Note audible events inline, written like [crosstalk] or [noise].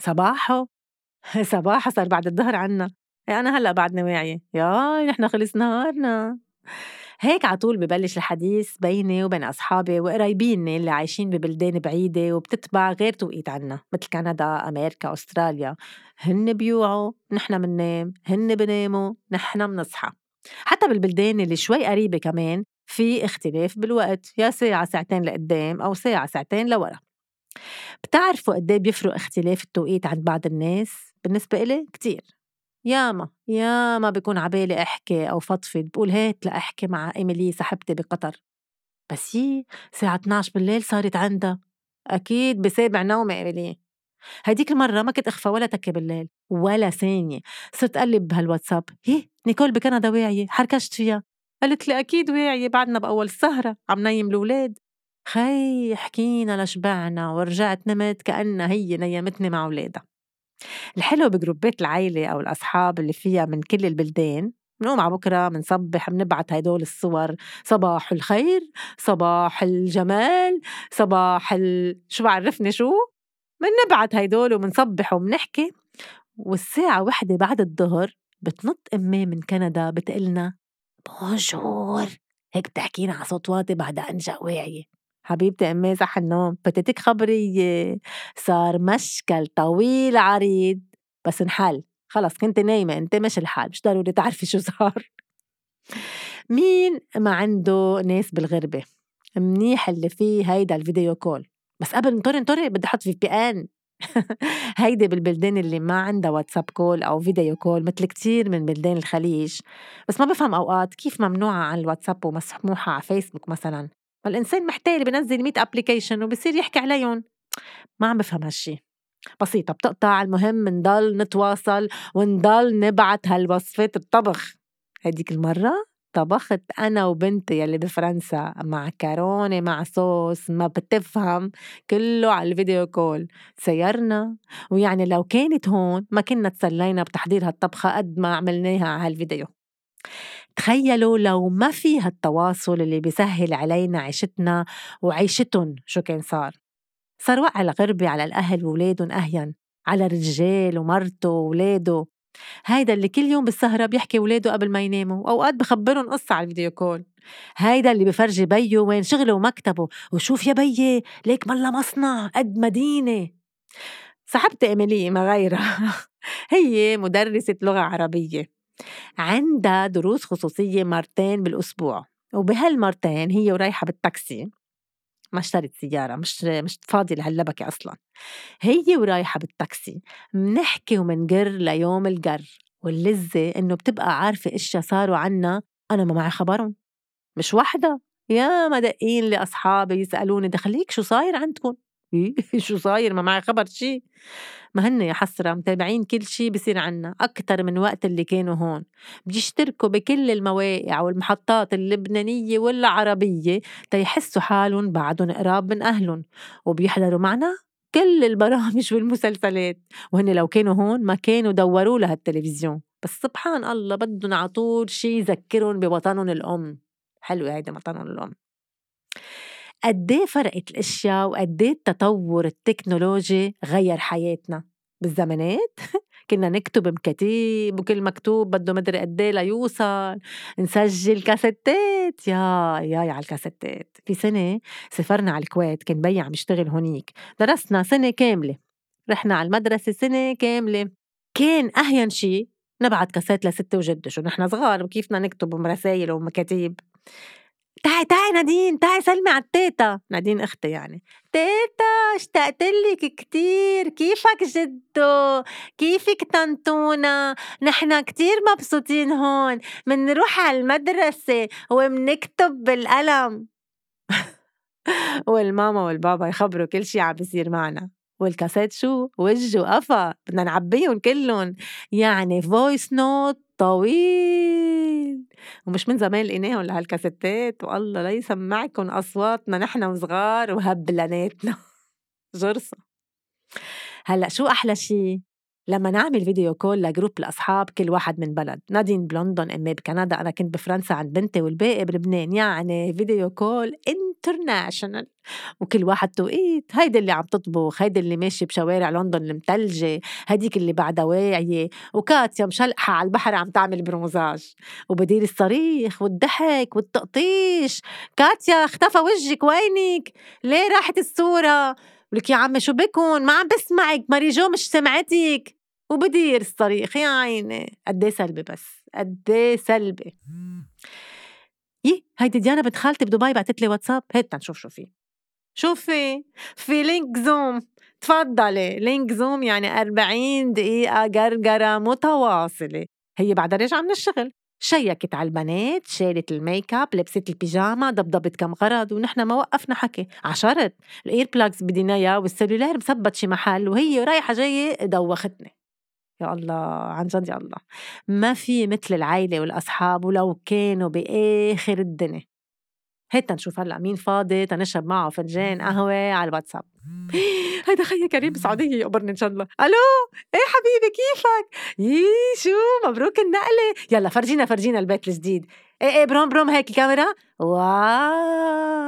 صباحو؟ [laughs] صباحو صار بعد الظهر عنا. إيه أنا هلأ بعدني واعية ياي نحن خلص نهارنا. هيك على طول ببلش الحديث بيني وبين أصحابي وقرايبيني اللي عايشين ببلدان بعيدة وبتتبع غير توقيت عنا مثل كندا أمريكا أستراليا. هن بيوعوا نحن مننام. هن بناموا نحن منصحى. حتى بالبلدان اللي شوي قريبة كمان في اختلاف بالوقت. يا ساعة ساعتين لقدام أو ساعة ساعتين لورا. بتعرفوا قد إيه بيفرق اختلاف التوقيت عند بعض الناس؟ بالنسبة إلي كتير. ياما ياما بكون عبالي أحكي أو فضفض بقول هات لأحكي مع إيميلي صاحبتي بقطر. بس هي ساعة 12 بالليل صارت عندها. أكيد بسابع نومي إيميلي. هديك المرة ما كنت أغفى ولا تكة بالليل ولا ثانية. صرت أقلب بهالواتساب. هي نيكول بكندا واعية؟ حركشت فيها. قالت لي أكيد واعية بعدنا بأول السهرة عم نيم الولاد خي حكينا لشبعنا ورجعت نمت كأنها هي نيمتني مع ولادها. الحلو بجروبات العيلة أو الأصحاب اللي فيها من كل البلدان بنقوم على بكرة بنصبح بنبعت هدول الصور صباح الخير صباح الجمال صباح ال... شو بعرفني شو؟ بنبعت هدول وبنصبح وبنحكي والساعة وحدة بعد الظهر بتنط أمي من كندا بتقلنا Bonjour! هيك بتحكينا على صوت واطي بعد أنجا واعية. حبيبتي أمي صح النوم فتتك خبرية صار مشكل طويل عريض بس انحل. خلص كنت نايمة انت مش الحال مش ضروري تعرفي شو صار. مين ما عنده ناس بالغربة؟ منيح اللي فيه هيدا ال video call. بس قبل انطري انطري بدي أحط VPN هيدي بالبلدان اللي ما عندها واتساب call أو video call مثل كتير من بلدان الخليج. بس ما بفهم أوقات كيف ممنوعة على الواتساب ومسموحة على فيسبوك مثلا؟ فالإنسان محتال بنزل 100 application وبصير يحكي عليهم. ما عم بفهم هالشي. بسيطة بتقطع المهم نضل نتواصل ونضل نبعت هالوصفات الطبخ هديك المرة طبخت أنا وبنتي يلي بفرنسا معكرونة مع صوص ما بتفهم كله على ال video call. سيرنا. ويعني لو كانت هون ما كنا تسلينا بتحضير هالطبخة قد ما عملناها على هالفيديو. تخيلوا لو ما في هالتواصل اللي بيسهل علينا عيشتنا وعيشتهم شو كان صار؟ صار وقع الغربة على الأهل وولادهم أهين على الرجال ومرته وولاده هيدا اللي كل يوم بالسهرة بيحكي ولاده قبل ما يناموا وأوقات بخبرهم قصة على الفيديو كول. هيدا اللي بفرجي بيه وين شغله ومكتبه وشوف يا بيي ليك ملا مصنع قد مدينة. صاحبتي إيميلي ما غيرها. [laughs] هي مدرسة لغة عربية. عندها دروس خصوصية مرتين بالأسبوع وبهالمرتين هي ورايحة بالتاكسي. ما اشترت سيارة مش مش فاضية لهاللبكة أصلا. هي ورايحة بالتاكسي منحكي ومنقر ليوم القر واللذة إنه بتبقى عارفة إشيا صاروا عنا أنا ما معي خبرهم. مش وحدة يا مدقين لأصحابي يسألوني دخليك شو صاير عندكم؟ [laughs] شو صاير؟ ما معي خبر شي. ما هن يا حسرة متابعين كل شي بصير عنا أكتر من وقت اللي كانوا هون. بيشتركوا بكل المواقع والمحطات اللبنانية والعربية تيحسوا حالهم بعدهم قراب من أهلهم وبيحضروا معنا كل البرامج [laughs] والمسلسلات. وهن لو كانوا هون ما كانوا دوروا لها التلفزيون بس سبحان الله بدهم عطول شي يذكرهم بوطنهم الأم. حلو هيدا وطنهم الأم. قد فرقت الأشياء وقد التطور التكنولوجي غير حياتنا؟ بالزمانات؟ [laughs] كنا نكتب مكاتيب وكل مكتوب بده مدري قد ليوصل نسجل كاسيتات. يا يا على الكاسيتات. في سنة سافرنا على الكويت كان بيي عم يشتغل هونيك. درسنا سنة كاملة. رحنا على المدرسة سنة كاملة. كان أهين شيء نبعت كاسات لستي وجدي شو نحن صغار وكيفنا نكتب رسايل ومكاتيب. تعي تعي نادين تعي سلمي على التيتا. نادين أختي يعني. تيتا اشتقت لك كتير. كيفك جدو؟ كيفك طنطونا نحنا كتير مبسوطين هون. منروح على المدرسة ومنكتب بالقلم. [laughs] والماما والبابا يخبروا كل شي عم بيصير معنا. والكاسات شو؟ وجه وقفا. بدنا نعبيهم كلهم. يعني voice note طويل. ومش من زمان لقيناهم لهالكاسيتات والله لا يسمعكم أصواتنا نحن وصغار وهبلاناتنا. [laughs] جرصة هلأ شو أحلى شي؟ لما نعمل video call ل group الأصحاب كل واحد من بلد. نادين بلندن أمي بكندا أنا كنت بفرنسا عند بنتي والباقي بلبنان. يعني video call international وكل واحد توقيت هيدي اللي عم تطبخ هيدي اللي ماشي بشوارع لندن المتلجة هديك اللي بعدها واعية. وكاتيا مشلقحة على البحر عم تعمل bronzage وبدير الصريخ والضحك والتقطيش. كاتيا اختفى وجهك وينك؟ ليه راحت الصورة؟ ولك يا عمي شو بكون؟ ما عم بسمعك ماريجو مش سمعتك. وبدير الصريخ يا عيني. قد إيه سلبي بس قد إيه سلبي. يي هيدي ديانا بنت خالتي بدبي بعتت لي واتساب. هات نشوف شو في. شوفي في؟ link Zoom تفضلي. link Zoom يعني 40 دقيقة قرقرة متواصلة. هي بعدها راجعة من الشغل. شيكت على البنات شالت ال make up لبست البيجاما ضبضبت كم غرض ونحن ما وقفنا حكي. عشرت. ال ear plugs بدينيها وال cellular مثبت شي محل وهي رايحة جاية دوختني. يا الله عن جد يا الله. ما في مثل العيلة والأصحاب ولو كانوا بآخر الدنيا. هات نشوف هلأ مين فاضي تنشرب معه فنجان قهوة على الواتساب. [gasps] هيدا خيي كريم بالسعودية يقبرني إن شاء الله. ألو! إيه حبيبي كيفك؟ يي شو؟ مبروك النقلة. يلا فرجينا فرجينا البيت الجديد. إيه إيه بروم بروم هيك الكاميرا. wow!